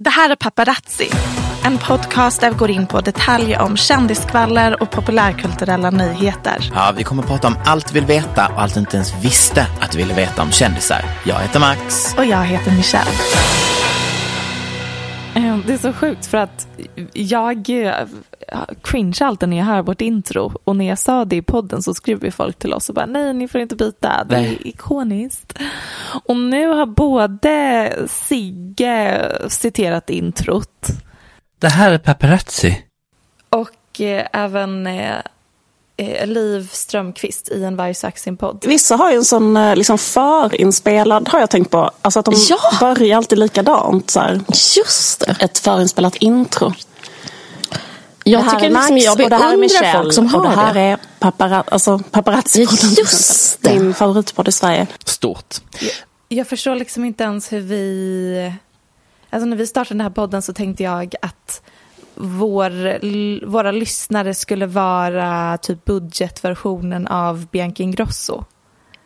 Det här är Paparazzi, en podcast där vi går in på detaljer om kändiskvaller och populärkulturella nyheter. Ja, vi kommer att prata om allt du vill veta och allt du inte ens visste att du ville veta om kändisar. Jag heter Max. Och jag heter Michelle. Eh, Det är så sjukt för att jag eh, cringe alltid när jag hör vårt intro och när jag sa det i podden så skrev folk till oss och bara nej ni får inte byta, det är ikoniskt. Och nu har både Sigge citerat introt Det här är paparazzi. och eh, även eh, Liv Strömqvist i en Varg podd Vissa har ju en sån eh, liksom förinspelad, har jag tänkt på. Alltså att de Ja. börjar alltid likadant. Så här. Just det. Ett förinspelat intro. Jag det här tycker är liksom, Max jag och det här är Michelle folk som och har det här det. är papara, alltså paparazzi-podden. Just det. Min favoritpodd i Sverige. Stort. Jag förstår liksom inte ens hur vi... Alltså när vi startade den här podden så tänkte jag att vår, våra lyssnare skulle vara typ budgetversionen av Bianca Ingrosso.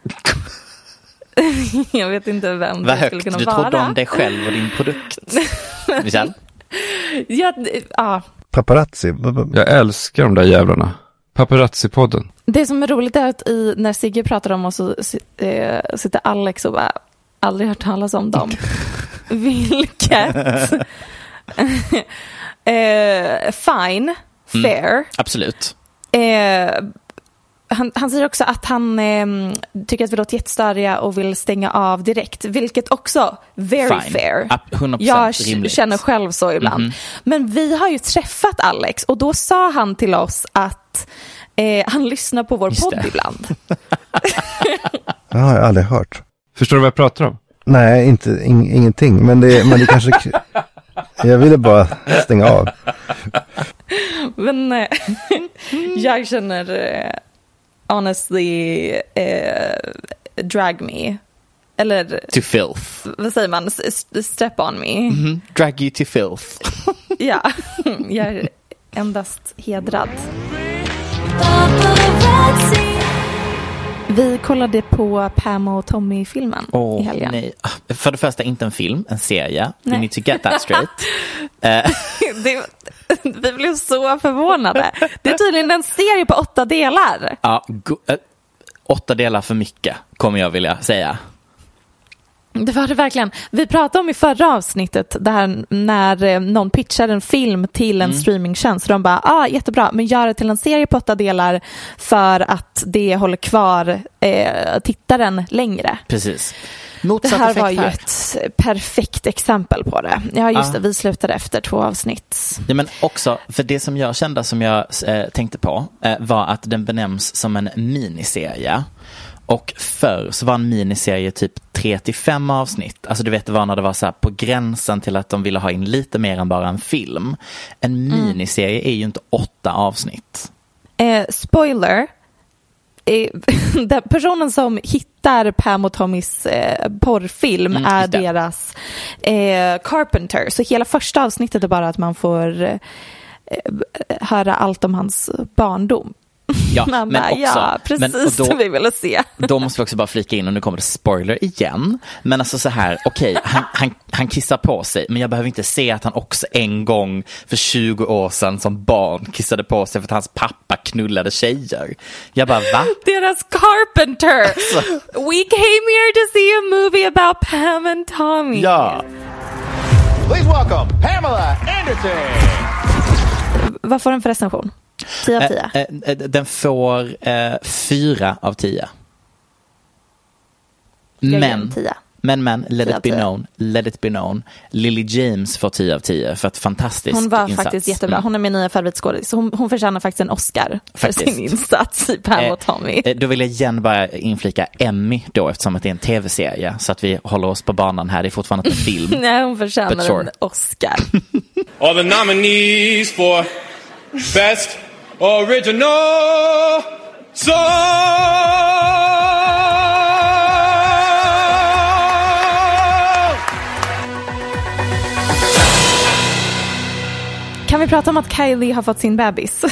jag vet inte vem Vad det skulle högt kunna du vara. trodde om dig själv och din produkt. Michelle? Ja, ja, Paparazzi. Jag älskar de där jävlarna. Paparazzi-podden. det som är roligt är att i, när Sigge pratar om oss så eh, sitter Alex och bara aldrig hört talas om dem. Vilket... eh, fine, fair. Absolut. Eh, han, han säger också att han eh, tycker att vi låter jättestöriga och vill stänga av direkt. Vilket också, very Fine. fair. Ab- 100% Jag rimligt. känner själv så ibland. Mhm. Men vi har ju träffat Alex och då sa han till oss att eh, han lyssnar på vår Just podd det. ibland. Det har jag aldrig hört. Förstår du vad jag pratar om? Nej, inte, ing, ingenting. Men det, men det kanske... Jag ville bara stänga av. Men eh, jag känner eh, honestly eh, drag me. Eller To filth. vad säger man? Step on me. Mhm. Drag you to filth. Ja, jag är endast hedrad. Vi kollade på Pam och Tommy-filmen i Åh, helgen. nej. Ah, För det första, inte en film, en serie. Nej. need to get that straight. Eh, Det, vi blev så förvånade. Det är tydligen en serie på åtta delar. ja, eh, åtta delar för mycket, kommer jag vilja säga. Det var det verkligen. Vi pratade om i förra avsnittet där när eh, någon pitchar en film till en Mm. streamingtjänst. De bara, ah, jättebra, men gör det till en serie på åtta delar för att det håller kvar eh, tittaren längre. Precis. Det Motsatt här effekt var ju här. ett perfekt exempel på det. Ja, just Ja. det, vi slutade efter två avsnitt. Ja, men också, för det som jag kände som jag eh, tänkte på eh, var att den benämns som en miniserie. Och förr så var en miniserie typ 3 till 5 avsnitt. Alltså du vet det var när det var så här på gränsen till att de ville ha in lite mer än bara en film. En miniserie är ju inte åtta avsnitt. Eh, spoiler, eh, den personen som hittar Pam och Tommys eh, porrfilm Mm, är deras eh, Carpenter. Så hela första avsnittet är bara att man får eh, höra allt om hans barndom. Ja, Man men bara, också, ja, men, precis och det vi ville se. Då måste vi också bara flika in och nu kommer det spoiler igen. Men alltså så här, okej, han, han, han kissar på sig, men jag behöver inte se att han också en gång för 20 år sedan som barn kissade på sig för att hans pappa knullade tjejer. Jag bara, va? Deras Carpenter! We came here to see a movie about Pam and Tommy. Ja. Please welcome Pamela Anderson. Vad får den för recension? 10 av 10? Eh, eh, Den får eh, fyra av tio. Jag ger Men, en 10. men, men, let 10 it be 10. known, let it be known. Lily James får 10 av 10 för ett fantastiskt Hon var insats. faktiskt jättebra. Mm. Hon är min nya favoritskådis. Hon, hon förtjänar faktiskt en Oscar för Faktiskt. sin insats i Pam och Tommy. Eh, Då vill jag igen bara inflika Emmy då eftersom att det är en tv-serie så att vi håller oss på banan här. Det är fortfarande inte en film. Nej, hon förtjänar sure. en Oscar. All the nominees for Best Original Song! Kan vi prata om att Kylie har fått sin bebis?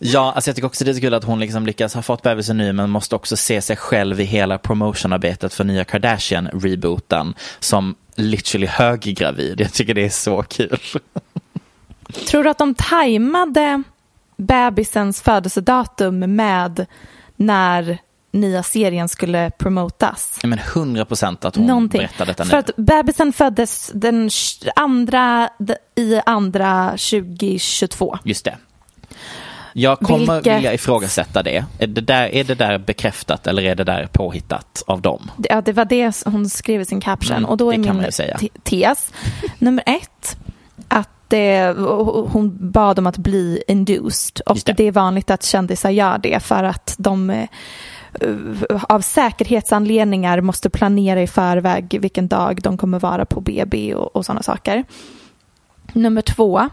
Ja, alltså jag tycker också det är så kul att hon liksom lyckas ha fått bebisen nu men måste också se sig själv i hela promotionarbetet för nya Kardashian-rebooten som literally höggravid. Jag tycker det är så kul. Tror du att de tajmade bebisens födelsedatum med när nya serien skulle promotas? Ja, Men 100 procent att hon Någonting. berättar detta nu. För att bebisen föddes den andra i andra 2022. Just det. Jag kommer Vilket- vilja ifrågasätta det. Är det, där, är det där bekräftat eller är det där påhittat av dem? Ja, det var det hon skrev i sin caption. Mm, och då är min tes, nummer ett, eh, hon bad om att bli induced. Och det. det. är vanligt att kändisar gör det för att de eh, av säkerhetsanledningar måste planera i förväg vilken dag de kommer vara på BB och, och sådana saker. Nummer två.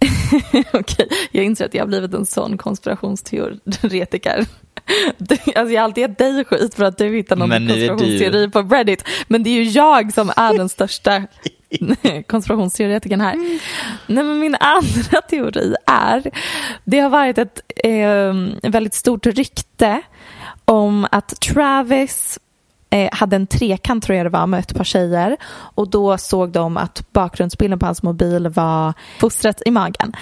Okej, jag inser att jag har blivit en sån konspirationsteoretiker. Du- Alltså jag har alltid gett dig skit för att du hittar någon Men konspirationsteori på Reddit. Men det är ju jag som är den största konspirationsteoretikern här. Nej, men min andra teori är, det har varit ett eh, väldigt stort rykte om att Travis eh, hade en trekant tror jag det var med ett par tjejer och då såg de att bakgrundsbilden på hans mobil var fostret i magen.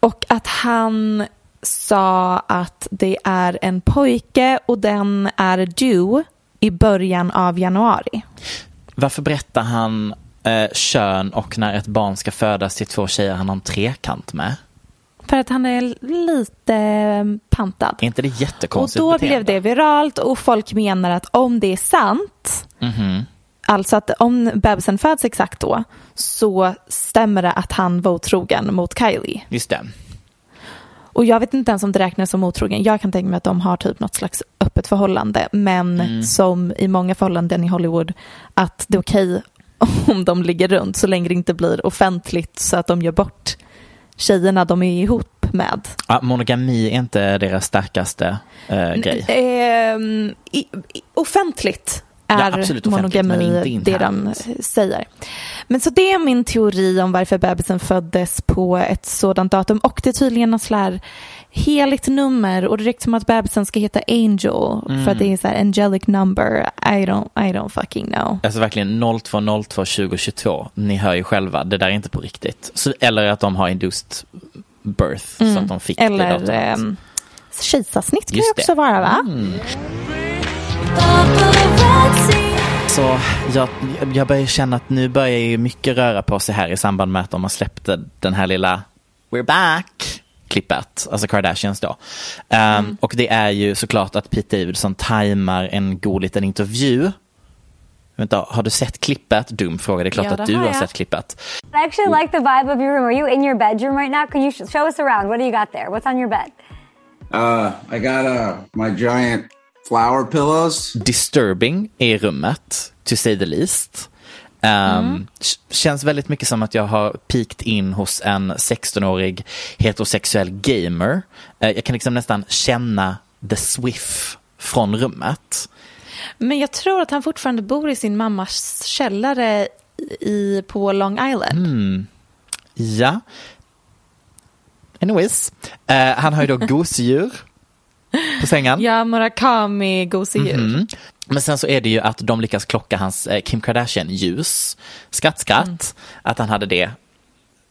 Och att han sa att det är en pojke och den är due i början av januari. Varför berättar han eh, kön och när ett barn ska födas till två tjejer han har en trekant med? För att han är lite eh, pantad. Är inte det Och jättekonstigt då beteende? blev det viralt och folk menar att om det är sant, Mhm. alltså att om bebisen föds exakt då, så stämmer det att han var otrogen mot Kylie. Just det. Och jag vet inte ens om det räknas som otrogen. Jag kan tänka mig att de har typ något slags öppet förhållande. Men Mm. som i många förhållanden i Hollywood, att det är okej om de ligger runt så länge det inte blir offentligt så att de gör bort tjejerna de är ihop med. Ja, monogami är inte deras starkaste eh, grej. Ehm, i, offentligt är men monogami det de eh, säger. Men så det är min teori om varför bebisen föddes på ett sådant datum. Och det är tydligen något här heligt nummer och det ryktas som att bebisen ska heta Angel Mm. för att det är så här angelic number. I don't, I don't fucking know. Alltså verkligen 0202 2022. Ni hör ju själva, det där är inte på riktigt. Så, eller att de har induced birth så Mm. att de fick det Eller ehm, kejsarsnitt kan det också vara va? Mm. Så jag, jag börjar känna att nu börjar ju mycket röra på sig här i samband med att de har släppt den här lilla We're back klippet, alltså Kardashians då. Um, Och det är ju såklart att Pete Davidson tajmar en god liten intervju. Vänta, har du sett klippet? Dum fråga, det är klart Ja, att du har har jag. sett klippet. I actually like the vibe of your room. Are you in your bedroom right now? Can you sh- show us around? What do you got there? What's on your bed? Uh, I got uh, my giant flower pillows. Disturbing är rummet, to say the least. Um, Känns väldigt mycket som att jag har pikt in hos en 16-årig heterosexuell gamer. Uh, jag kan liksom nästan känna the swiff från rummet. Men jag tror att han fortfarande bor i sin mammas källare i, på Long Island. Mm. Ja. Anyways, uh, han har ju då gosedjur på sängen. Ja, Murakami gosedjur. Mm -hmm. Men sen så är det ju att de lyckas klocka hans eh, Kim Kardashian-ljus, skratt, skratt, mm. att han hade det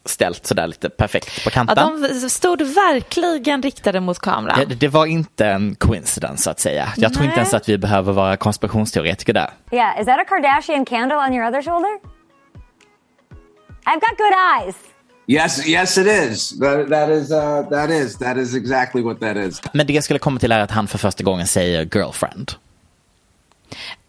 ställt sådär lite perfekt på kanten. Ja, de stod verkligen riktade mot kameran. Ja, det var inte en coincidence så att säga. Jag Nej. tror inte ens att vi behöver vara konspirationsteoretiker där. Yeah, is that a Kardashian candle on your other shoulder? I've got good eyes. Yes, yes it is. That, that is, uh, that is, that is exactly what that is. Men det jag skulle komma till är att han för första gången säger girlfriend.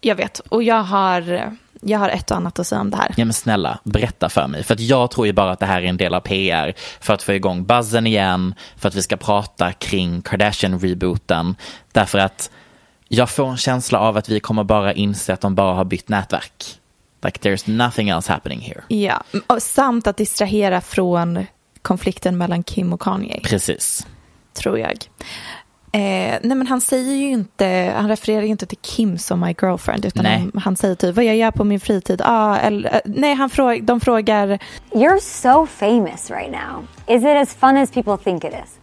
Jag vet, och jag har, jag har ett och annat att säga om det här. Ja men snälla, berätta för mig. För att jag tror ju bara att det här är en del av PR för att få igång buzzen igen, för att vi ska prata kring Kardashian-rebooten. Därför att jag får en känsla av att vi kommer bara inse att de bara har bytt nätverk. Like there's nothing else happening here. Ja, och samt att distrahera från konflikten mellan Kim och Kanye. Precis. Tror jag. Eh, nej men han säger ju inte, han refererar ju inte till Kim som my girlfriend utan han, han, säger typ vad jag gör på min fritid. Ah, eller, eh, nej, han fråg, de frågar. You're so famous right now. Is it as fun as people think it is?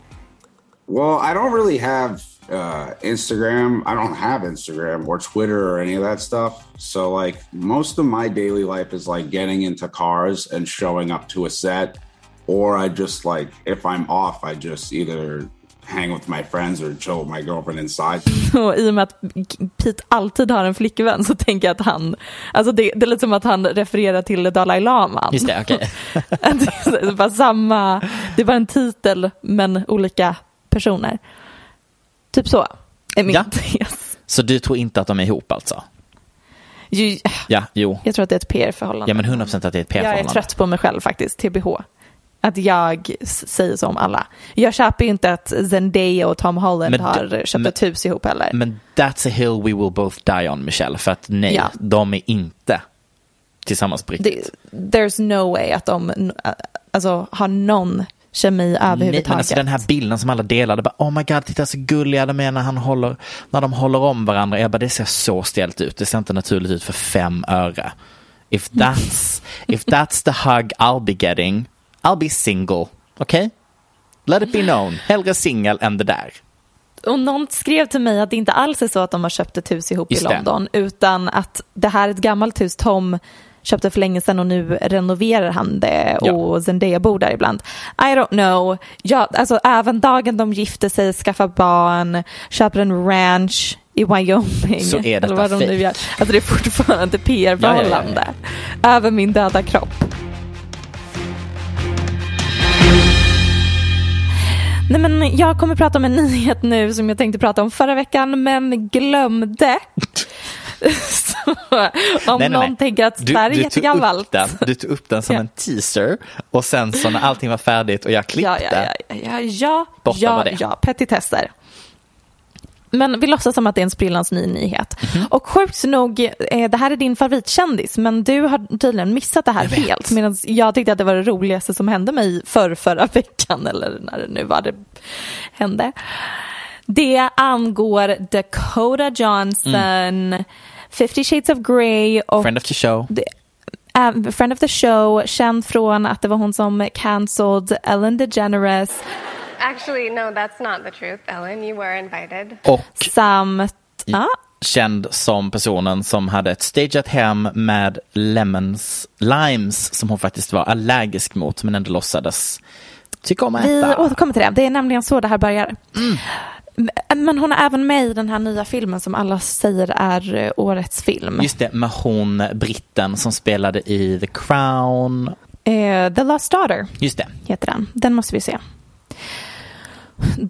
Well, I don't really have uh, Instagram. I don't have Instagram or Twitter or any of that stuff. So like most of my daily life is like getting into cars and showing up to a set. Or I just like if I'm off, I just either hang with my friends or chill with my girlfriend inside. Och I och med att Pete alltid har en flickvän så tänker jag att han, alltså det, det är lite som att han refererar till Dalai Lama. Just det, okej. Okay. det är bara samma, det är bara en titel men olika personer. Typ så är min ja. tes. Så du tror inte att de är ihop alltså? Jo, ja, jo. Jag tror att det är ett PR-förhållande. Ja, men 100% att det är ett PR-förhållande. Jag är trött på mig själv faktiskt, TBH att jag säger så om alla. Jag köper ju inte att Zendaya och Tom Holland men, har köpt men, ett hus ihop heller. Men that's a hill we will both die on, Michelle. För att nej, ja. de är inte tillsammans på riktigt. there's no way att de alltså, har någon kemi överhuvudtaget. Nej, alltså den här bilden som alla delade, bara, oh my god, titta så gulliga de är när, han håller, när de håller om varandra. Jag bara, det ser så stelt ut, det ser inte naturligt ut för fem öre. If that's, if that's the hug I'll be getting, I'll be single. Okej? Okay? Let it be known. Hellre singel än det där. Och någon skrev till mig att det inte alls är så att de har köpt ett hus ihop Just i London det. utan att det här är ett gammalt hus Tom köpte för länge sedan och nu renoverar han det ja. och Zendaya bor där ibland. I don't know. Ja, alltså, även dagen de gifter sig, skaffar barn, köper en ranch i Wyoming. Så är detta vad de nu gör. Alltså det är fortfarande PR-förhållande. Ja, ja, Över min döda kropp. Nej, men jag kommer prata om en nyhet nu som jag tänkte prata om förra veckan men glömde. Så, om nej, någon nej. tänker att det här är jättegammalt. Den, du tog upp den som ja. en teaser och sen så när allting var färdigt och jag klippte. Ja, ja, ja, ja, ja, ja, ja petitesser. Men vi låtsas som att det är en sprillans ny nyhet. Mm -hmm. Och sjukt nog, eh, det här är din favoritkändis men du har tydligen missat det här helt. Medan jag tyckte att det var det roligaste som hände mig för förra veckan eller när det nu var det hände. Det angår Dakota Johnson, mm. 50 shades of Grey och... Friend of the show. Det, uh, friend of the show, känd från att det var hon som cancelled Ellen DeGeneres. Actually, no, that's not the truth, Ellen. You were invited. Och samt, ja. känd som personen som hade ett stageat hem med lemons, limes som hon faktiskt var allergisk mot men ändå låtsades tycka om att äta. Vi återkommer till det. Det är nämligen så det här börjar. Mm. Men hon är även med i den här nya filmen som alla säger är eh, årets film. Just det, med hon britten som spelade i The Crown. Uh, The Lost Daughter. Just det. Heter den. Den måste vi se.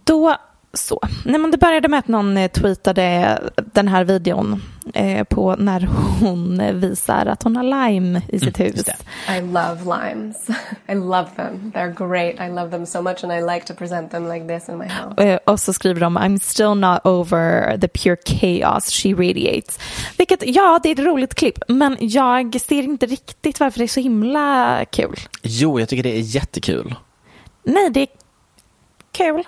Då Så. Nej, men det började med att någon eh, tweetade den här videon eh, på när hon visar att hon har lime i sitt hus. I love limes. I love them. They're great. I love them so much and I like to present them like this in my house. Eh, Och så skriver de I'm still not over the pure chaos she radiates. Vilket, ja, det är ett roligt klipp, men jag ser inte riktigt varför det är så himla kul. Jo, jag tycker det är jättekul. Nej, det är kul.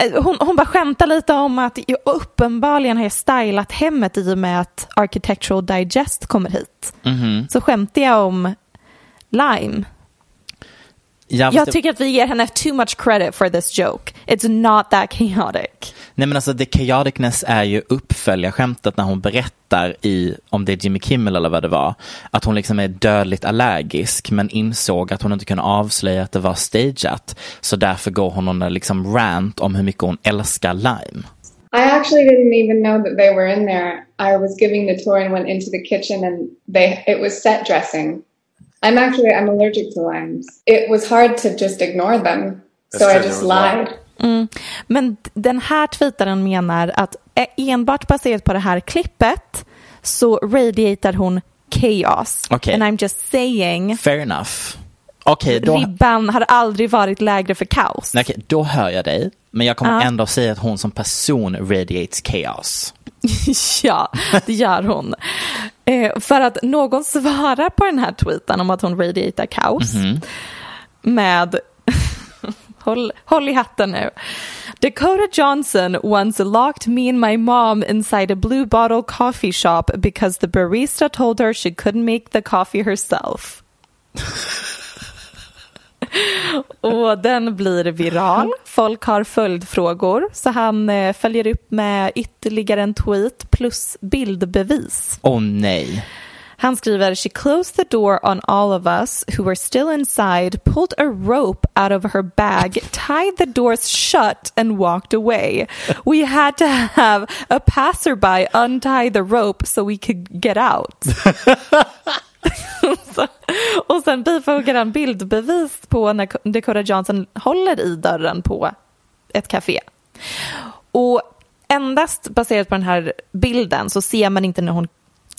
Eh, Hon, hon bara skämtar lite om att ju- uppenbarligen har jag stylat hemmet i och med att Architectural Digest kommer hit. Mhm. Så skämtar jag om Lime. Ja, Jag det- tycker att vi ger henne too much credit for this joke. It's not that chaotic. Nej men alltså the chaoticness är ju uppföljarskämtet när hon berättar i, om det är Jimmy Kimmel eller vad det var, att hon liksom är dödligt allergisk men insåg att hon inte kunde avslöja att det var stageat. Så därför går hon on liksom rant om hur mycket hon älskar lime. I actually didn't even know that they were in there. I was giving the tour and went into the kitchen and they it was set dressing. I'm actually I'm allergic to limes. It was hard to just ignore them. So I just lied. Mm. Men den här tweetaren menar att enbart baserat på det här klippet så radiatar hon chaos. Okej. And I'm just saying, Fair enough. Okej, då, ribban har aldrig varit lägre för kaos. okej, då hör jag dig. Men jag kommer Ja. ändå säga att hon som person radiates chaos. ja, det gör hon. Eh, för att någon svarar på den här tweeten om att hon radiatar kaos Mhm. med håll, håll i hatten nu. Dakota Johnson once locked me and my mom inside a blue bottle coffee shop because the barista told her she couldn't make the coffee herself. Och den blir viral. Folk har följdfrågor så han eh, följer upp med ytterligare en tweet plus bildbevis. Åh nej. Han skriver “She closed the door on all of us who were still inside, pulled a rope out of her bag, tied the doors shut and walked away. We had to have a passerby untie the rope so we could get out.” Och sen bifogar han bildbevis på när Dakota Johnson håller i dörren på ett café. Och endast baserat på den här bilden så ser man inte när hon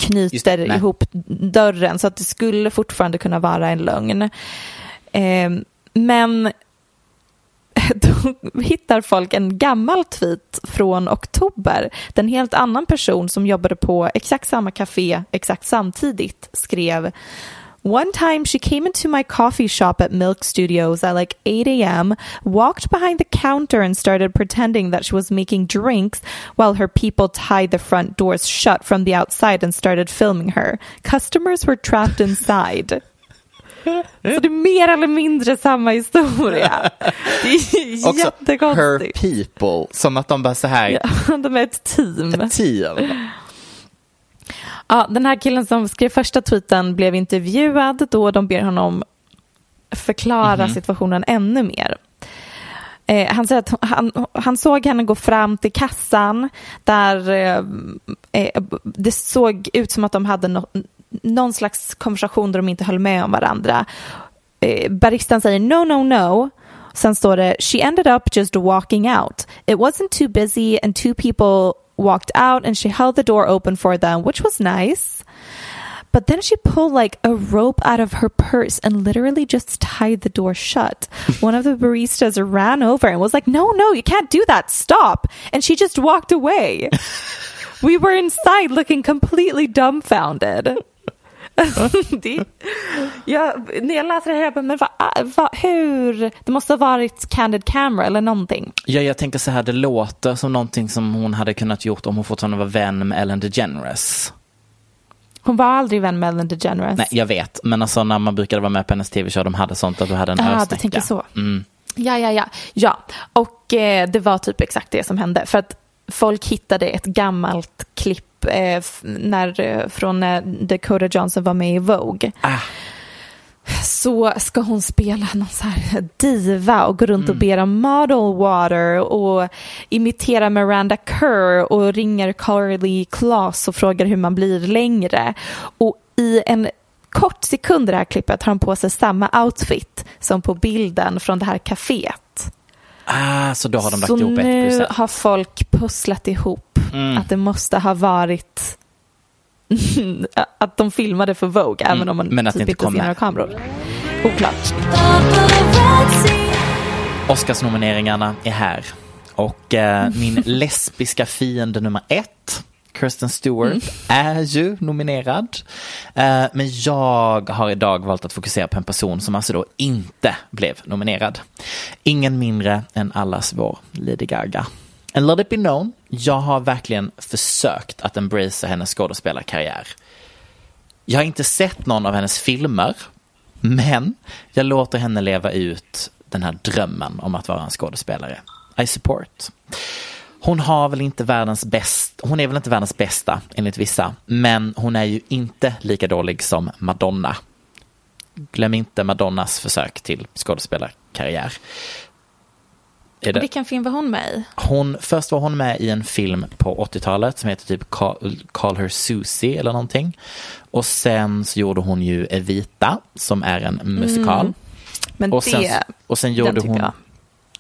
knyter nej. ihop dörren så att det skulle fortfarande kunna vara en lögn. Ehm, men då hittar folk en gammal tweet från oktober. Den helt annan person som jobbade på exakt samma café exakt samtidigt skrev One time she came into my coffee shop at Milk Studios at like 8 a.m., walked behind the counter and started pretending that she was making drinks while her people tied the front doors shut from the outside and started filming her. Customers were trapped inside. Så det är mer eller mindre samma historia. Det är Också her people, som att de bara så här, Ja, de är ett team. ett team. Ja, den här killen som skrev första tweeten blev intervjuad då de ber honom förklara Mhm. situationen ännu mer. Eh, han säger att han, han såg henne gå fram till kassan där eh, eh, det såg ut som att de hade no, någon slags konversation där de inte höll med om varandra. Eh, baristan säger no, no, no. Sen står det she ended up just walking out. It wasn't too busy and two people walked out and she held the door open for them, which was nice. But then she pulled like a rope out of her purse and literally just tied the door shut. One of the baristas ran over and was like, No, no, you can't do that. Stop. And she just walked away. we were inside looking completely dumbfounded. det, jag, när jag läser det här, jag bara, men va, va, hur? Det måste ha varit candid camera eller någonting. Ja, jag tänker så här, det låter som någonting som hon hade kunnat gjort om hon fortfarande var vän med Ellen DeGeneres. Hon var aldrig vän med Ellen DeGeneres. Nej, jag vet, men alltså när man brukade vara med på hennes tv-show, de hade sånt att du hade en Ah, du tänker så. Mm. Ja, ja, ja. Ja, och eh, det var typ exakt det som hände. För att folk hittade ett gammalt klipp eh, när, eh, från när Dakota Johnson var med i Vogue. Så ska hon spela någon så här diva och gå runt och be om model water och imitera Miranda Kerr och ringer Carly Claes och frågar hur man blir längre. Och i en kort sekund i det här klippet har hon på sig samma outfit som på bilden från det här kaféet. Ah, så då har de lagt Så ihop ett nu plus ett. har folk pusslat ihop Mm. att det måste ha varit att de filmade för Vogue, även om man Mm. Men att typ inte kom med. några kameror. Oklart. Oscarsnomineringarna är här. Och eh, min lesbiska fiende nummer ett, Kirsten Stewart, Mm. är ju nominerad. Eh, men jag har idag valt att fokusera på en person som alltså då inte blev nominerad. Ingen mindre än allas vår Lady Gaga. And let it be known, jag har verkligen försökt att embracea hennes skådespelarkarriär. Jag har inte sett någon av hennes filmer, men jag låter henne leva ut den här drömmen om att vara en skådespelare. I support. Hon har väl inte världens bäst, hon är väl inte världens bästa enligt vissa, men hon är ju inte lika dålig som Madonna. Glöm inte Madonnas försök till skådespelarkarriär. Är det? Vilken film var hon med i? Hon, först var hon med i en film på 80-talet som heter typ Call, Call Her Susie eller någonting. Och sen så gjorde hon ju Evita som är en musikal. Mm. Men och, sen, det, och sen gjorde hon... jag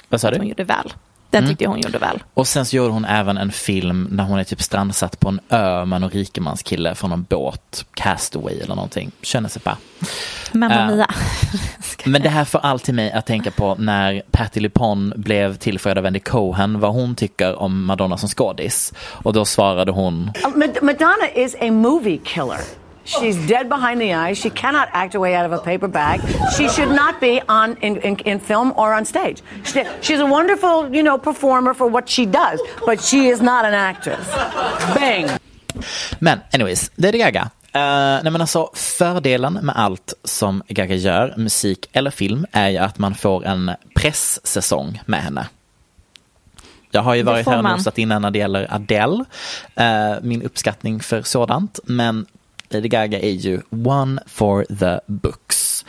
Vad sa du? hon gjorde väl. Den Mm. tyckte jag hon gjorde väl. Och sen så gjorde hon även en film när hon är typ strandsatt på en ö med en rikemanskille från en båt, Castaway eller någonting. Känner sig pas. Mamma Eh, Mia. Men det här får alltid mig att tänka på när Patti LuPone blev tillfrågad av Andy Cohen vad hon tycker om Madonna som skådis. Och då svarade hon Uh, Mad- Madonna is a movie killer. She's dead behind the eyes. She cannot act her way out of a paper bag. She should not be on in, in, in film or on stage. She, she's a wonderful, you know, performer for what she does, but she is not an actress. Bang. Men anyways, Lady Gaga. Uh, nej men alltså fördelen med allt som Gaga gör, musik eller film, är ju att man får en presssäsong med henne. Jag har ju varit här och nosat in när det gäller Adele, eh, min uppskattning för sådant, men Lady Gaga är ju one for the books.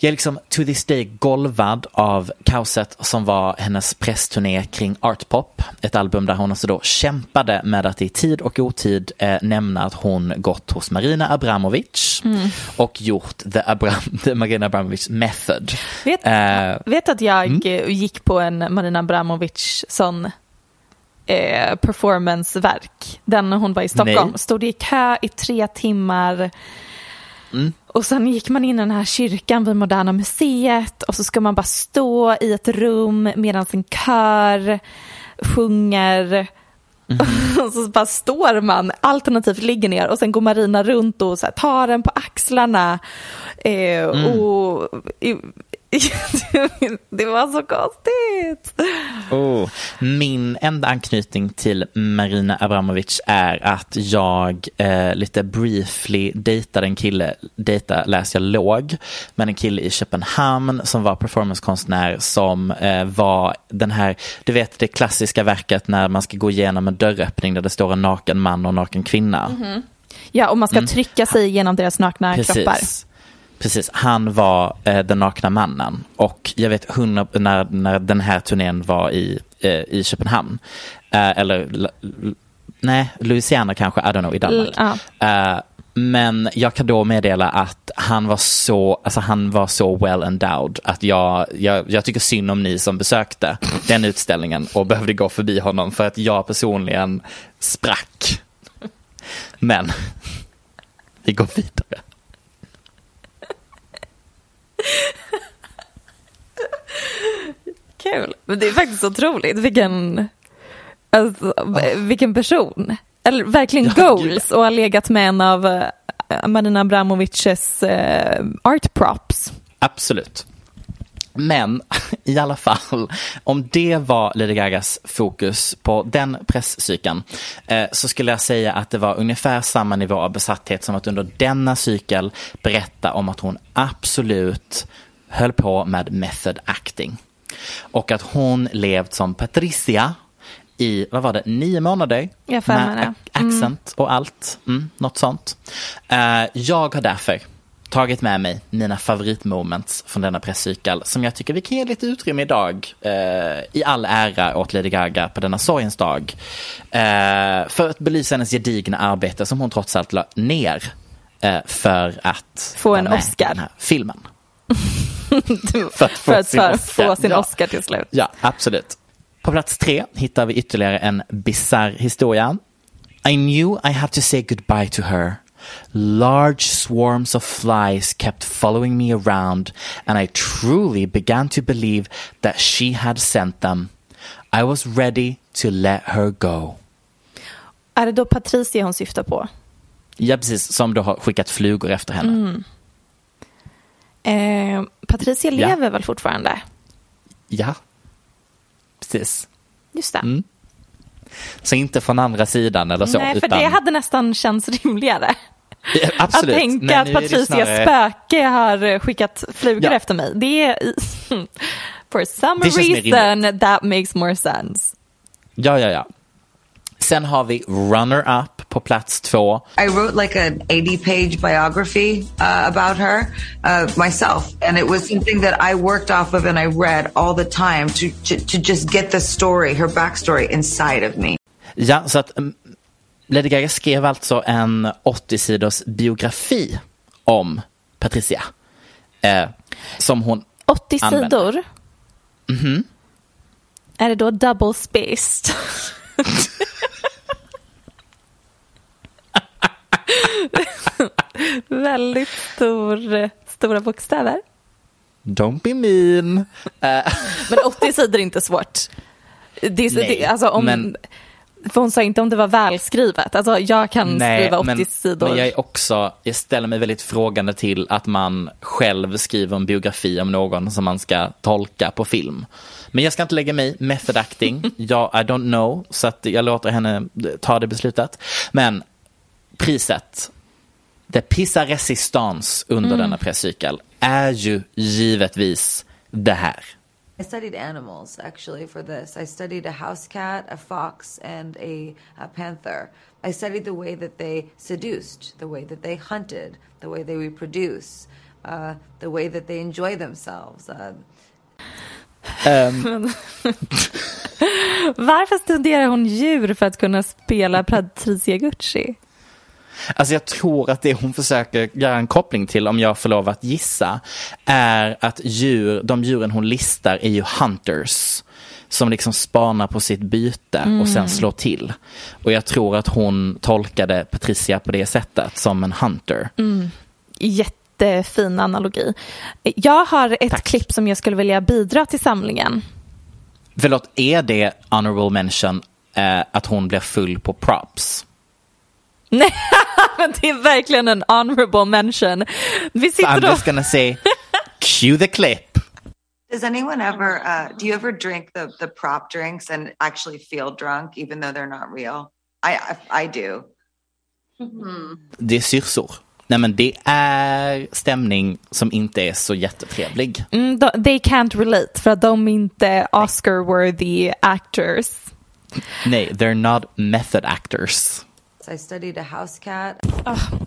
Jag är liksom to this day golvad av kaoset som var hennes pressturné kring Art Pop. Ett album där hon alltså då kämpade med att i tid och otid eh, nämna att hon gått hos Marina Abramovic Mm. och gjort the, Abram, the Marina Abramovic method. Vet, Eh, vet att jag Mm. gick på en Marina Abramovic sån eh, performanceverk. Den när hon var i Stockholm. Nej. Stod i kö i tre timmar. Mm. Och sen gick man in i den här kyrkan vid Moderna Museet och så ska man bara stå i ett rum medan en kör sjunger. och så bara står man, alternativt ligger ner och sen går Marina runt och så tar den på axlarna. Eh, och, det var så konstigt. Oh. Min enda anknytning till Marina Abramovic är att jag eh, lite briefly dejtade en kille, dejta läser jag låg, men en kille i Köpenhamn som var performancekonstnär som eh, var den här, du vet det klassiska verket när man ska gå igenom en dörröppning där det står en naken man och en naken kvinna. Mhm. Ja, och man ska Mm. trycka sig genom deras nakna kroppar. Precis, han var eh, den nakna mannen. Och jag vet hundra, när, när den här turnén var i, eh, i Köpenhamn, eh, eller nej, Louisiana kanske, I don't know, i Danmark. L- ja. Eh, men jag kan då meddela att han var så, alltså han var så well endowed att jag, jag, jag tycker synd om ni som besökte den utställningen och behövde gå förbi honom för att jag personligen sprack. Men vi går vidare. Kul. Men det är faktiskt otroligt vilken, alltså, vilken person. Eller verkligen goals och har legat med en av eh, Marina Abramovics eh, art props. Absolut. Men i alla fall, om det var Lady Gagas fokus på den presscykeln eh, så skulle jag säga att det var ungefär samma nivå av besatthet som att under denna cykel berätta om att hon absolut höll på med method acting. Och att hon levt som Patricia i, vad var det, nio månader? Jag med accent och allt, mm, något sånt. Eh, jag har därför tagit med mig mina favoritmoments från denna presscykel som jag tycker vi kan ge lite utrymme idag eh, i all ära åt Lady Gaga på denna sorgens dag. Eh, för att belysa hennes gedigna arbete som hon trots allt la ner eh, för att Få en Oscar. den här filmen. För att få för att sin för- Oscar. få sin Ja. Oscar till slut. Ja, absolut. På plats tre hittar vi ytterligare en bizarr historia. I knew I had to say goodbye to her. Large swarms of flies kept following me around and I truly began to believe that she had sent them. I was ready to let her go. Är det då Patricia hon syftar på? Ja, precis. Som då har skickat flugor efter henne. Mm. Eh, Patricia Ja. lever väl fortfarande? Ja, precis. Just det. Mm. Så inte från andra sidan eller så. Nej, för utan... det hade nästan känts rimligare. Ja, absolut. Att tänka Men att Patricias snarare- spöke har skickat flugor Ja. efter mig. Det är... For some reason that makes more sense. Ja, ja, ja. Sen har vi runner-up på plats två. I wrote like an 80 page biography uh, about her uh, myself. And it was something that I worked off of and I read all the time to, to, to just get the story, her backstory inside of me. Ja, så att mm, Lady Gaga skrev alltså en 80-sidors biografi om Patricia. Eh, som hon 80 använde. sidor. Mhm. Är det då double spaced? Väldigt stor, stora bokstäver. Don't be mean. Eh, Men 80 sidor är inte svårt. Det är, Nej, det, alltså om, men- För hon sa inte om det var välskrivet. Alltså jag kan skriva 80 men, sidor. men jag är också, jag ställer mig väldigt frågande till att man själv skriver en biografi om någon som man ska tolka på film. Men jag ska inte lägga mig i method acting. jag, I don't know, så att jag låter henne ta det beslutet. Men priset, the Pisa Resistance under Mm. denna presscykel är ju givetvis det här. I studied animals actually for this. I studied a house cat, a fox, and a, a panther. I studied the way that they seduced, the way that they hunted, the way they reproduce, uh, the way that they enjoy themselves. Uh, Ehm, Varför studerar hon djur för att kunna spela Patricia Gucci? Alltså jag tror att det hon försöker göra en koppling till, om jag får lov att gissa, är att djur, de djuren hon listar är ju hunters. Som liksom spanar på sitt byte Mm. och sen slår till. Och jag tror att hon tolkade Patricia på det sättet, som en hunter. Mm. Jättefin analogi. Jag har ett klipp som jag skulle vilja bidra till samlingen. Förlåt, är det honorable mention eh, att hon blir full på props? Nej, men det är verkligen en honorable mention. Vi I'm sitter och... just gonna say, cue the clip. Does anyone ever, uh, do you ever drink the, the prop drinks and actually feel drunk even though they're not real? I, I, I do. Det är syrsor. Nej men det är stämning som inte är så jättetrevlig. Mm, de- they can't relate för att de är inte Oscar-worthy actors. Nej, they're not method actors. I studied a house cat.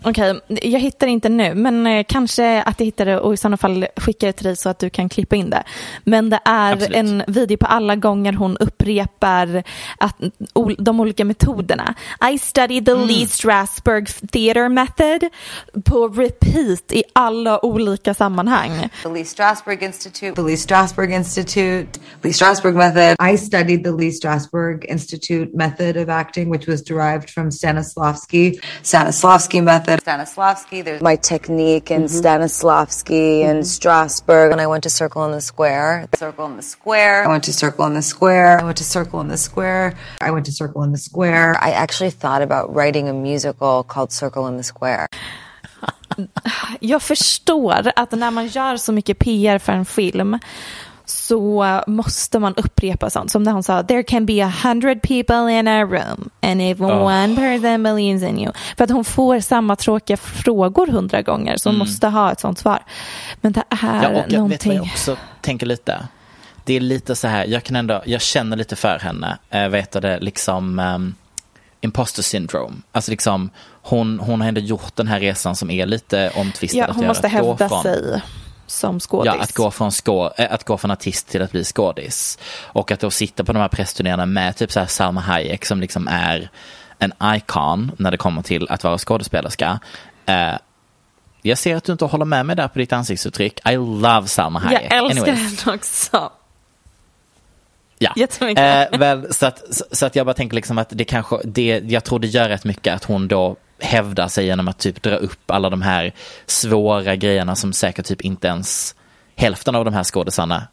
Okej, jag hittar inte nu, men eh, kanske att jag hittar det och i sådana fall skickar det till dig så att du kan klippa in det. Men det är Absolut. en video på alla gånger hon upprepar att, de olika metoderna. I studied the Lee Strasberg theater method på repeat i alla olika sammanhang. The Lee Strasberg Institute, the Lee Strasberg Institute, Lee Strasberg method. I studied the Lee Strasberg Institute method of acting, which was derived from Stanislavski. Stanislavski Stanislavski method. Stanislavski, there's my technique in mm-hmm. Stanislavski and mm-hmm. Strasbourg. And I went to Circle in the Square. Circle in the Square. I went to Circle in the Square. I went to Circle in the Square. I went to Circle in the Square. I actually thought about writing a musical called Circle in the Square. Jag förstår att när man gör så mycket PR för en film så måste man upprepa sånt. Som när hon sa, there can be a hundred people in a room and if Oh. one person believes in you. För att hon får samma tråkiga frågor hundra gånger så hon Mm. måste ha ett sånt svar. Men det är Ja, och jag vet vad någonting. jag också tänker lite. Det är lite så här, jag kan ändå, jag känner lite för henne. Jag vet det liksom um, imposter syndrome. Alltså liksom, hon, hon har ändå gjort den här resan som är lite omtvistad. Ja, hon måste hävda sig som skådis. Ja, att gå, från skå, äh, att gå från artist till att bli skådis. Och att då sitta på de här pressturnéerna med typ så här Salma Hayek som liksom är en icon när det kommer till att vara skådespelerska. Eh, Jag ser att du inte håller med mig där på ditt ansiktsuttryck. I love Salma Hayek. Jag älskar Anyways. henne också. Ja. Jättemycket. Eh, väl, så, att, så, så att jag bara tänker liksom att det kanske, det, jag tror det gör rätt mycket att hon då hävdar sig genom att typ dra upp alla de här svåra grejerna som säkert typ inte ens hälften av de här skådisarna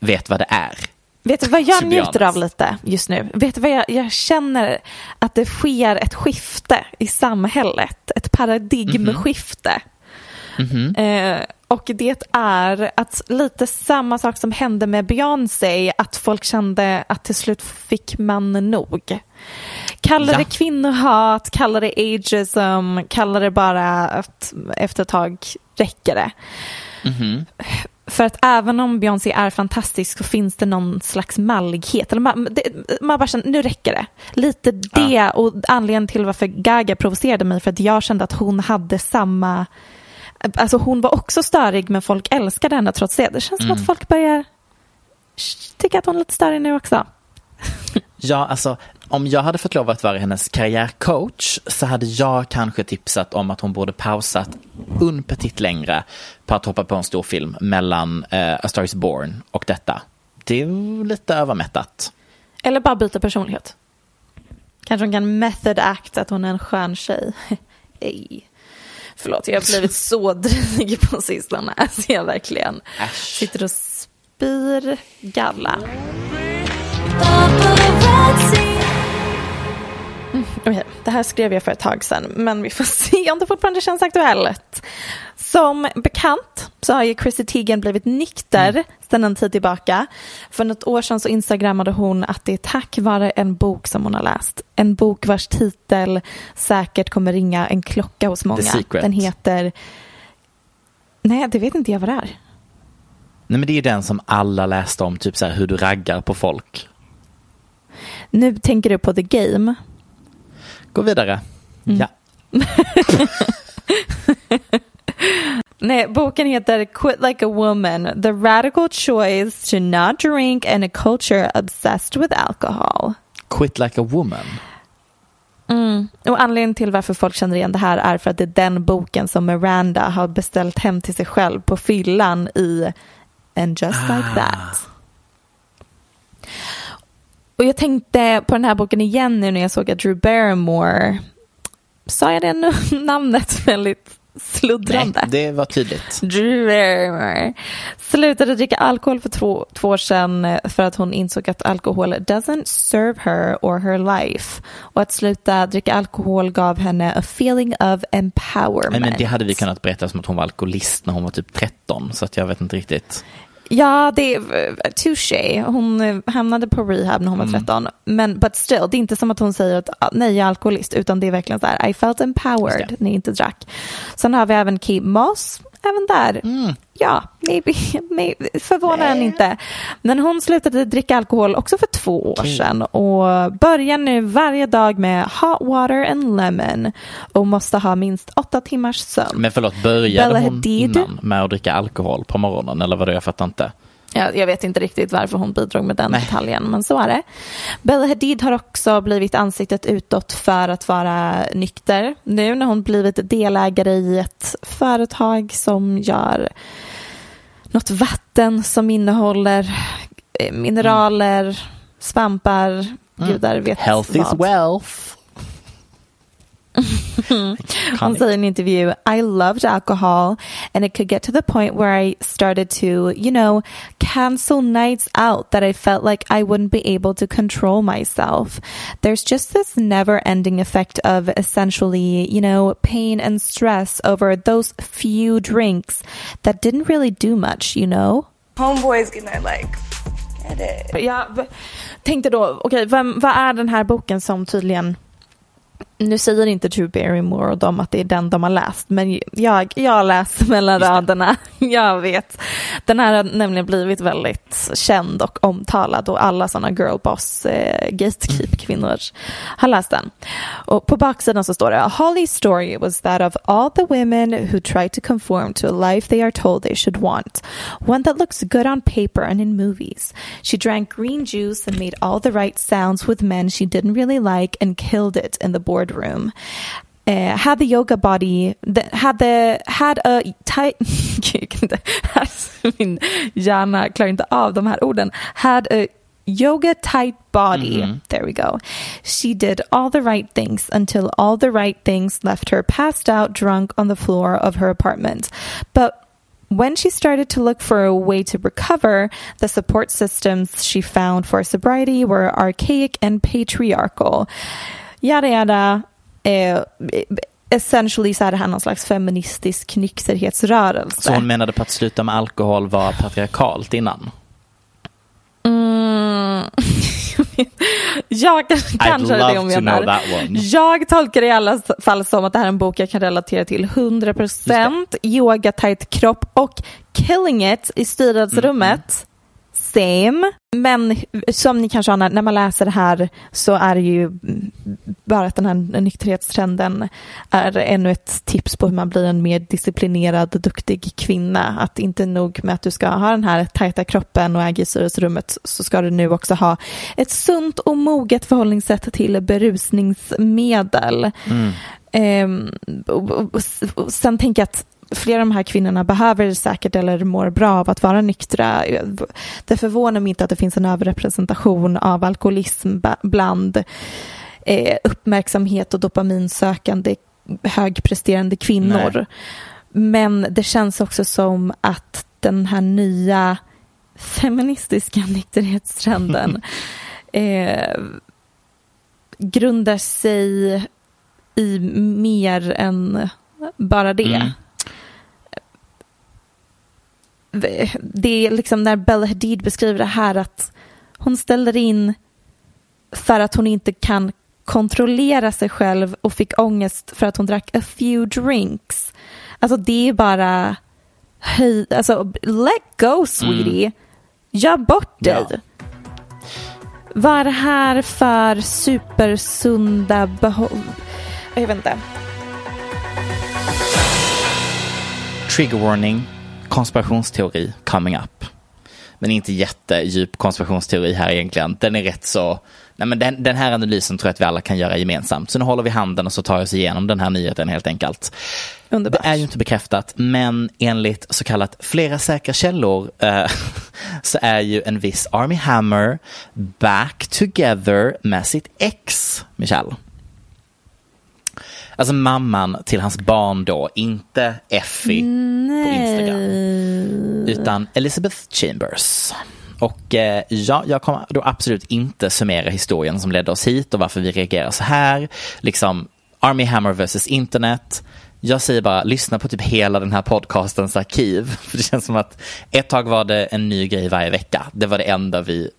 vet vad det är. Vet du vad jag njuter av lite just nu? Vet du vad jag, jag känner att det sker ett skifte i samhället. Ett paradigmskifte. Mhm. Eh, och det är att lite samma sak som hände med Beyoncé, att folk kände att till slut fick man nog. Kalla Ja. det kvinnohat, kalla det ageism, kalla det bara att efter ett tag räcker det. Mhm. För att även om Beyoncé är fantastisk så finns det någon slags mallighet. Eller man, det, man bara känner, nu räcker det. Lite det och anledningen till varför Gaga provocerade mig för att jag kände att hon hade samma... Alltså hon var också störig men folk älskade henne trots det. Det känns som Mm. att folk börjar tycka att hon är lite störig nu också. Ja, alltså om jag hade fått lov att vara hennes karriärcoach så hade jag kanske tipsat om att hon borde pausat un petit längre på att hoppa på en stor film mellan eh, A Star Is Born och detta. Det är lite övermättat. Eller bara byta personlighet. Kanske hon kan method act att hon är en skön tjej. Ej. Förlåt, jag har blivit så dryg på sistone. Alltså jag verkligen sitter och spyr galla. Mm, okej, Det här skrev jag för ett tag sedan, men vi får se om det fortfarande känns aktuellt. Som bekant så har ju Chrissy Teigen blivit nykter sedan en tid tillbaka. För något år sedan så instagrammade hon att det är tack vare en bok som hon har läst. En bok vars titel säkert kommer ringa en klocka hos många. Secret. Den heter... Nej, det vet inte jag vad det är. Nej men det är ju den som alla läste om, typ så här hur du raggar på folk. Nu tänker du på The Game. Gå vidare. Mm. Ja. Nej, boken heter Quit Like a Woman, The Radical Choice to Not Drink and a Culture Obsessed with Alcohol. Quit like a woman. Mm. Och anledningen till varför folk känner igen det här är för att det är den boken som Miranda har beställt hem till sig själv på fyllan i And Just Like That. Och jag tänkte på den här boken igen nu när jag såg att Drew Barrymore, sa jag det nu, namnet väldigt sluddrande? Nej, det var tydligt. Drew Barrymore slutade dricka alkohol för två, två år sedan för att hon insåg att alkohol doesn't serve her or her life. Och att sluta dricka alkohol gav henne a feeling of empowerment. Nej, men det hade vi kunnat berätta som att hon var alkoholist när hon var typ 13, så att jag vet inte riktigt. Ja, det är eh, touché. Hon eh, hamnade på rehab när hon var Mm. 13. Men but still, det är inte som att hon säger att ah, nej, jag är alkoholist, utan det är verkligen så här, I felt empowered när jag inte drack. Sen har vi även Kate Moss, även där. Mm. Ja, maybe, maybe, förvånar en inte. Men hon slutade dricka alkohol också för två år sedan och börjar nu varje dag med hot water and lemon och måste ha minst åtta timmars sömn. Men förlåt, började Bella hon Hadid. innan med att dricka alkohol på morgonen eller vadå? Jag fattar inte. Jag, jag vet inte riktigt varför hon bidrog med den detaljen, men så är det. Bella Hadid har också blivit ansiktet utåt för att vara nykter. Nu när hon blivit delägare i ett företag som gör något vatten som innehåller eh, mineraler, svampar, gudar vet Health is vad. wealth. Hon säger i en intervju, I loved alcohol and it could get to the point where I started to, you know, cancel nights out that I felt like I wouldn't be able to control myself. There's just this never ending effect of essentially, you know, pain and stress over those few drinks that didn't really do much, you know? Homeboys gonna like get it. Jag v- tänkte då, okej, vem, vad är den här boken som tydligen nu säger inte Drew Barrymore och dem att det är den de har läst, men jag, jag läser mellan raderna. Jag vet. Den här har nämligen blivit väldigt känd och omtalad och alla sådana girlboss eh, gatekeep-kvinnor har läst den. Och på baksidan så står det Holly's story was that of all the women who tried to conform to a life they are told they should want. One that looks good on paper and in movies. She drank green juice and made all the right sounds with men she didn't really like and killed it in the boardroom. eh, had the yoga body, that had, the, had a tight, jag kan inte, min hjärna klarar inte av de här orden, had a yoga tight body. Mhm. There we go. She did all the right things until all the right things left her passed out drunk on the floor of her apartment. But when she started to look for a way to recover, the support systems she found for sobriety were archaic and patriarchal. Yada yada. Eh, essentially så är det här någon slags feministisk nykterhetsrörelse. Så hon menade på att sluta med alkohol var patriarkalt innan? Mm. jag kanske är det hon to menar. Jag tolkar det i alla fall som att det här är en bok jag kan relatera till 100% yoga tight kropp och killing it i styrelserummet. Same. Men som ni kanske anar, när man läser det här så är det ju bara att den här nykterhetstrenden är ännu ett tips på hur man blir en mer disciplinerad, duktig kvinna. Att inte nog med att du ska ha den här tajta kroppen och äga styrelserummet så ska du nu också ha ett sunt och moget förhållningssätt till berusningsmedel. Mm. Och, och, och, och sen tänker jag att flera av de här kvinnorna behöver säkert eller mår bra av att vara nyktra. Det förvånar mig inte att det finns en överrepresentation av alkoholism bland eh, uppmärksamhet och dopaminsökande högpresterande kvinnor. Nej. Men det känns också som att den här nya feministiska nykterhetstrenden eh, grundar sig i mer än bara det. Mm. Det är liksom när Bella Hadid beskriver det här att hon ställer in för att hon inte kan kontrollera sig själv och fick ångest för att hon drack a few drinks. Alltså det är bara höj, alltså let go sweetie. Gör bort dig. Ja. Vad är det här för supersunda behov... Jag vet inte. Trigger warning, konspirationsteori coming up. Men inte jättedjup konspirationsteori här egentligen. Den är rätt så, nej men den, den här analysen tror jag att vi alla kan göra gemensamt. Så nu håller vi handen och så tar vi oss igenom den här nyheten helt enkelt. Underbart. Det är ju inte bekräftat, men enligt så kallat flera säkra källor eh, så är ju en viss Army Hammer back together med sitt ex, Michelle. Alltså mamman till hans barn då, inte Effie på Instagram, utan Elizabeth Chambers. Och eh, ja, jag kommer då absolut inte summera historien som ledde oss hit och varför vi reagerar så här. Liksom Army Hammer versus internet. Jag säger bara, lyssna på typ hela den här podcastens arkiv. För det känns som att ett tag var det en ny grej varje vecka. Det var det enda vi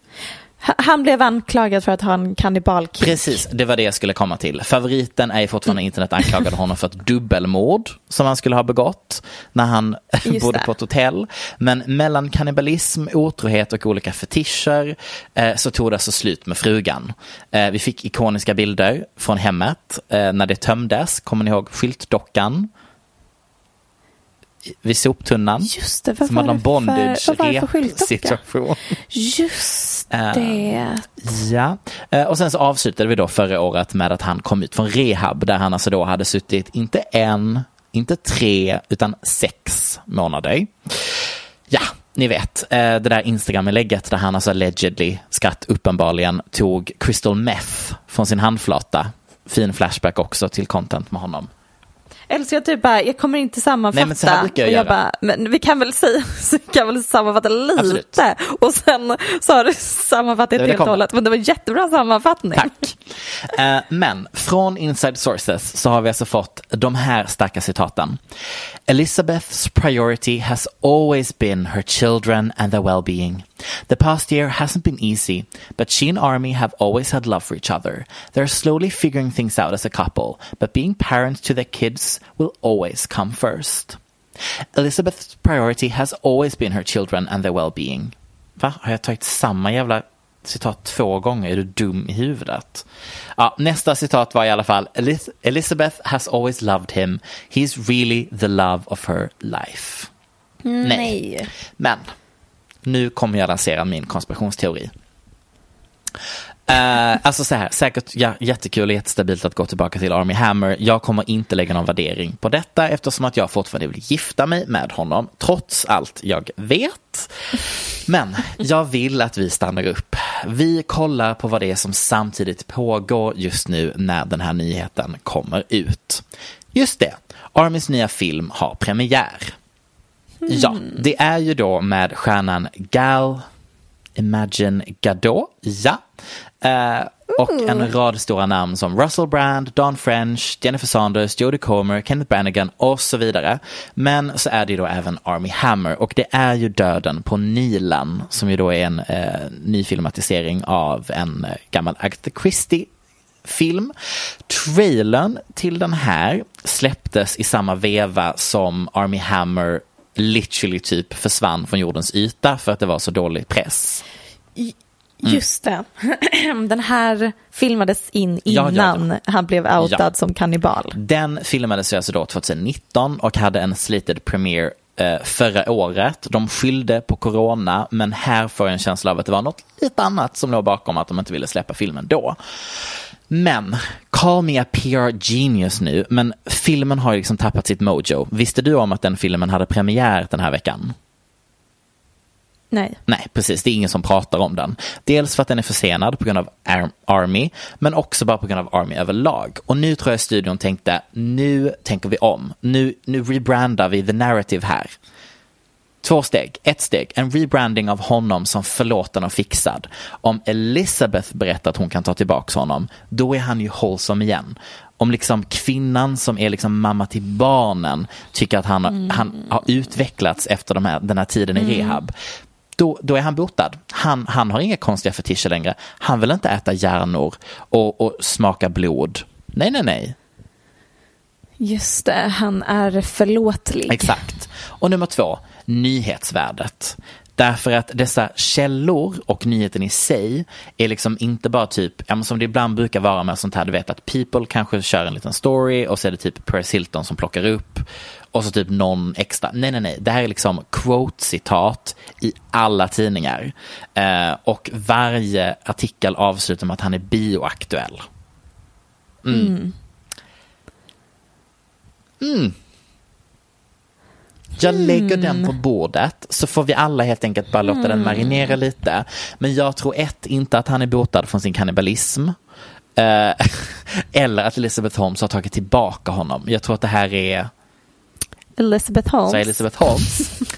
Han blev anklagad för att ha en kannibalkick. Precis, det var det jag skulle komma till. Favoriten är fortfarande internet anklagade honom för ett dubbelmord som han skulle ha begått när han Just bodde det. på ett hotell. Men mellan kannibalism, otrohet och olika fetischer eh, så tog det alltså slut med frugan. Eh, vi fick ikoniska bilder från hemmet eh, när det tömdes. Kommer ni ihåg skyltdockan? Vid soptunnan. Just det, som hade en det för- bondage vad var det för skyltdocka? situation. Just Eh, det. Ja, Eh, och sen så avslutade vi då förra året med att han kom ut från rehab där han alltså då hade suttit inte en, inte tre, utan sex månader. Ja, ni vet, eh, det där Instagram-inlägget där han alltså allegedly, skratt uppenbarligen, tog crystal meth från sin handflata. Fin flashback också till content med honom. Älskar jag typ bara, jag kommer inte sammanfatta. Nej, men så här brukar jag och jag göra. bara, men vi kan väl säga, så kan väl sammanfatta lite. Absolut. Och sen så har du sammanfattat helt och hållet. Men det var jättebra sammanfattning. Tack. Eh, men från Inside Sources så har vi alltså fått de här starka citaten. Elizabeth's priority has always been her children and their well-being. The past year hasn't been easy, but she and Army have always had love for each other. They're slowly figuring things out as a couple, but being parents to their kids will always come first. Elizabeth's priority has always been her children and their well-being. Va? Har jag tagit samma jävla citat två gånger? Är du dum i huvudet? Ja, nästa citat var i alla fall "Eliz- Elizabeth has always loved him. He's really the love of her life. Nej, Men nu kommer jag lansera min konspirationsteori. Uh, alltså så här, säkert ja, jättekul och jättestabilt att gå tillbaka till Army Hammer. Jag kommer inte lägga någon värdering på detta eftersom att jag fortfarande vill gifta mig med honom, trots allt jag vet. Men jag vill att vi stannar upp. Vi kollar på vad det är som samtidigt pågår just nu när den här nyheten kommer ut. Just det, Armys nya film har premiär. Ja, det är ju då med stjärnan Gal Imagine Gadot, ja. Eh, och en rad stora namn som Russell Brand, Don French, Jennifer Saunders, Jodie Comer, Kenneth Branagh och så vidare. Men så är det ju då även Army Hammer och det är ju Döden på Nilen som ju då är en eh, ny filmatisering av en eh, gammal Agatha Christie film. Trailern till den här släpptes i samma veva som Army Hammer literally typ försvann från jordens yta för att det var så dålig press. Just det. Den här filmades in Ja, ja, innan han blev outad Ja. som kannibal. Den filmades alltså då 2019 och hade en slated premiere eh, förra året. De skyllde på corona, men här får jag en känsla av att det var något lite annat som låg bakom att de inte ville släppa filmen då. Men, call me a PR genius nu, men filmen har liksom tappat sitt mojo. Visste du om att den filmen hade premiär den här veckan? Nej. Nej, precis. Det är ingen som pratar om den. Dels för att den är försenad på grund av Ar- Army, men också bara på grund av Army överlag. Och nu tror jag studion tänkte, nu tänker vi om. Nu, nu rebrandar vi the narrative här. Två steg. Ett steg, en rebranding av honom som förlåten och fixad. Om Elizabeth berättar att hon kan ta tillbaka honom, då är han ju wholesome igen. Om liksom kvinnan som är liksom mamma till barnen tycker att han, har- han har utvecklats efter de här, den här tiden i Mm. rehab, då, då är han botad. Han, han har inga konstiga fetischer längre. Han vill inte äta hjärnor och, och smaka blod. Nej, nej, nej. Just det, han är förlåtlig. Exakt. Och nummer två, nyhetsvärdet. Därför att dessa källor och nyheten i sig är liksom inte bara typ, ja, men som det ibland brukar vara med sånt här, du vet att People kanske kör en liten story och så är det typ Paris Hilton som plockar upp och så typ någon extra. Nej, nej, nej. Det här är liksom quote-citat i alla tidningar. Eh, och varje artikel avslutar med att han är bioaktuell. Mm. Mm. Mm. Jag lägger Mm. den på bordet så får vi alla helt enkelt bara låta den Mm. marinera lite. Men jag tror ett, inte att han är botad från sin kannibalism. Eh, eller att Elizabeth Holmes har tagit tillbaka honom. Jag tror att det här är Elizabeth Holmes. så Elizabeth Holmes.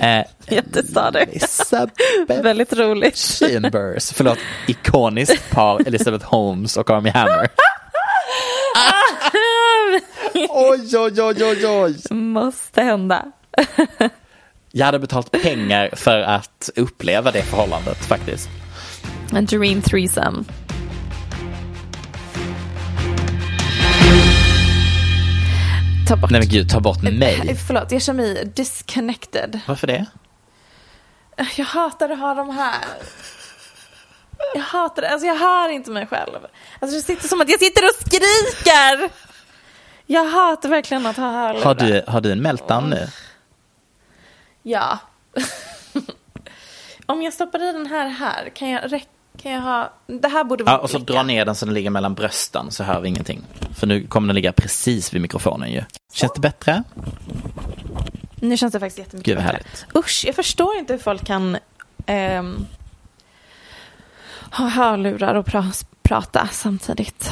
Eh. Elisabeth Väldigt roligt. Chambers, förlåt, ikoniskt par Elizabeth Holmes och Army Hammer. oj, oj, oj, oj, oj. Måste hända. Jag hade betalt pengar för att uppleva det förhållandet faktiskt. En dream threesome. Ta bort. Nej men gud, ta bort Eh, mig. Förlåt, jag känner mig disconnected. Varför det? Jag hatar att ha de här. Jag hatar det. Alltså jag hör inte mig själv. Alltså det sitter som att jag sitter och skriker. Jag hatar verkligen att ha hörlurar. Har du, har du en meltdown nu? Ja. Om jag stoppar i den här här, kan jag, räck- kan jag ha... Det här borde vara Ja, och så dra ner den så den ligger mellan brösten så hör vi ingenting. För nu kommer den ligga precis vid mikrofonen ju. Känns det bättre? Nu känns det faktiskt jättemycket Gud vad bättre. härligt. Usch, jag förstår inte hur folk kan ehm, ha hörlurar och pra- prata samtidigt.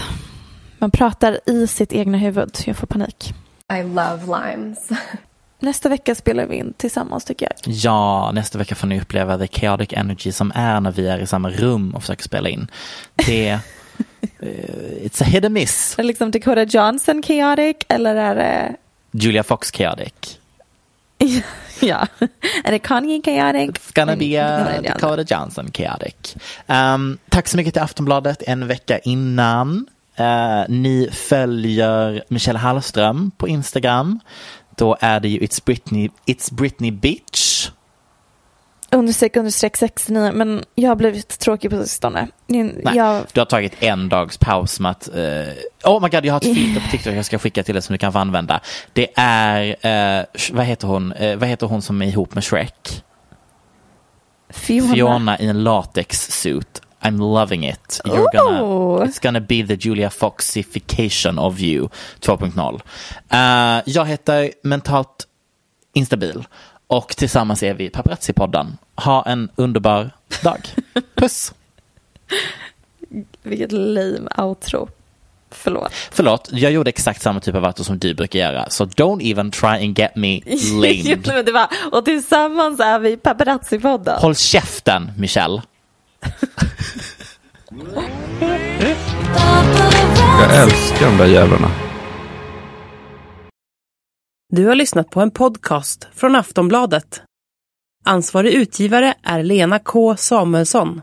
Man pratar i sitt egna huvud. Jag får panik. I love limes. Nästa vecka spelar vi in tillsammans tycker jag. Ja, nästa vecka får ni uppleva the chaotic energy som är när vi är i samma rum och försöker spela in. Det eh, it's a hit and miss. Är det liksom Dakota Johnson chaotic eller är det... Julia Fox chaotic. ja. Är det Kanye chaotic? It's gonna be a Dakota Johnson chaotic. Um, tack så mycket till Aftonbladet en vecka innan. Uh, ni följer Michelle Hallström på Instagram. Då är det ju It's Britney, It's Britney Bitch. Understreck, understreck 69. Men jag har blivit tråkig på sistone. Nej, Jag, Du har tagit en dags paus med att... eh, oh my god, jag har ett filter på TikTok jag ska skicka till dig som du kan få använda. Det är... sh- vad, heter hon, eh, vad heter hon som är ihop med Shrek? Fiona. Fiona i en latex-suit. I'm loving it. You're gonna, Ooh. it's gonna be the Julia Foxification of you 2.0. Eh, jag heter Mentalt Instabil och tillsammans är vi Paparazzi-podden. Ha en underbar dag. Puss! Vilket lame outro. Förlåt. Förlåt, jag gjorde exakt samma typ av outro som du brukar göra. Så don't even try and get me lamed. Men det var, och tillsammans är vi Paparazzi-podden. Håll käften, Michelle. Jag älskar de där jävlarna. Du har lyssnat på en podcast från Aftonbladet. Ansvarig utgivare är Lena K Samuelsson.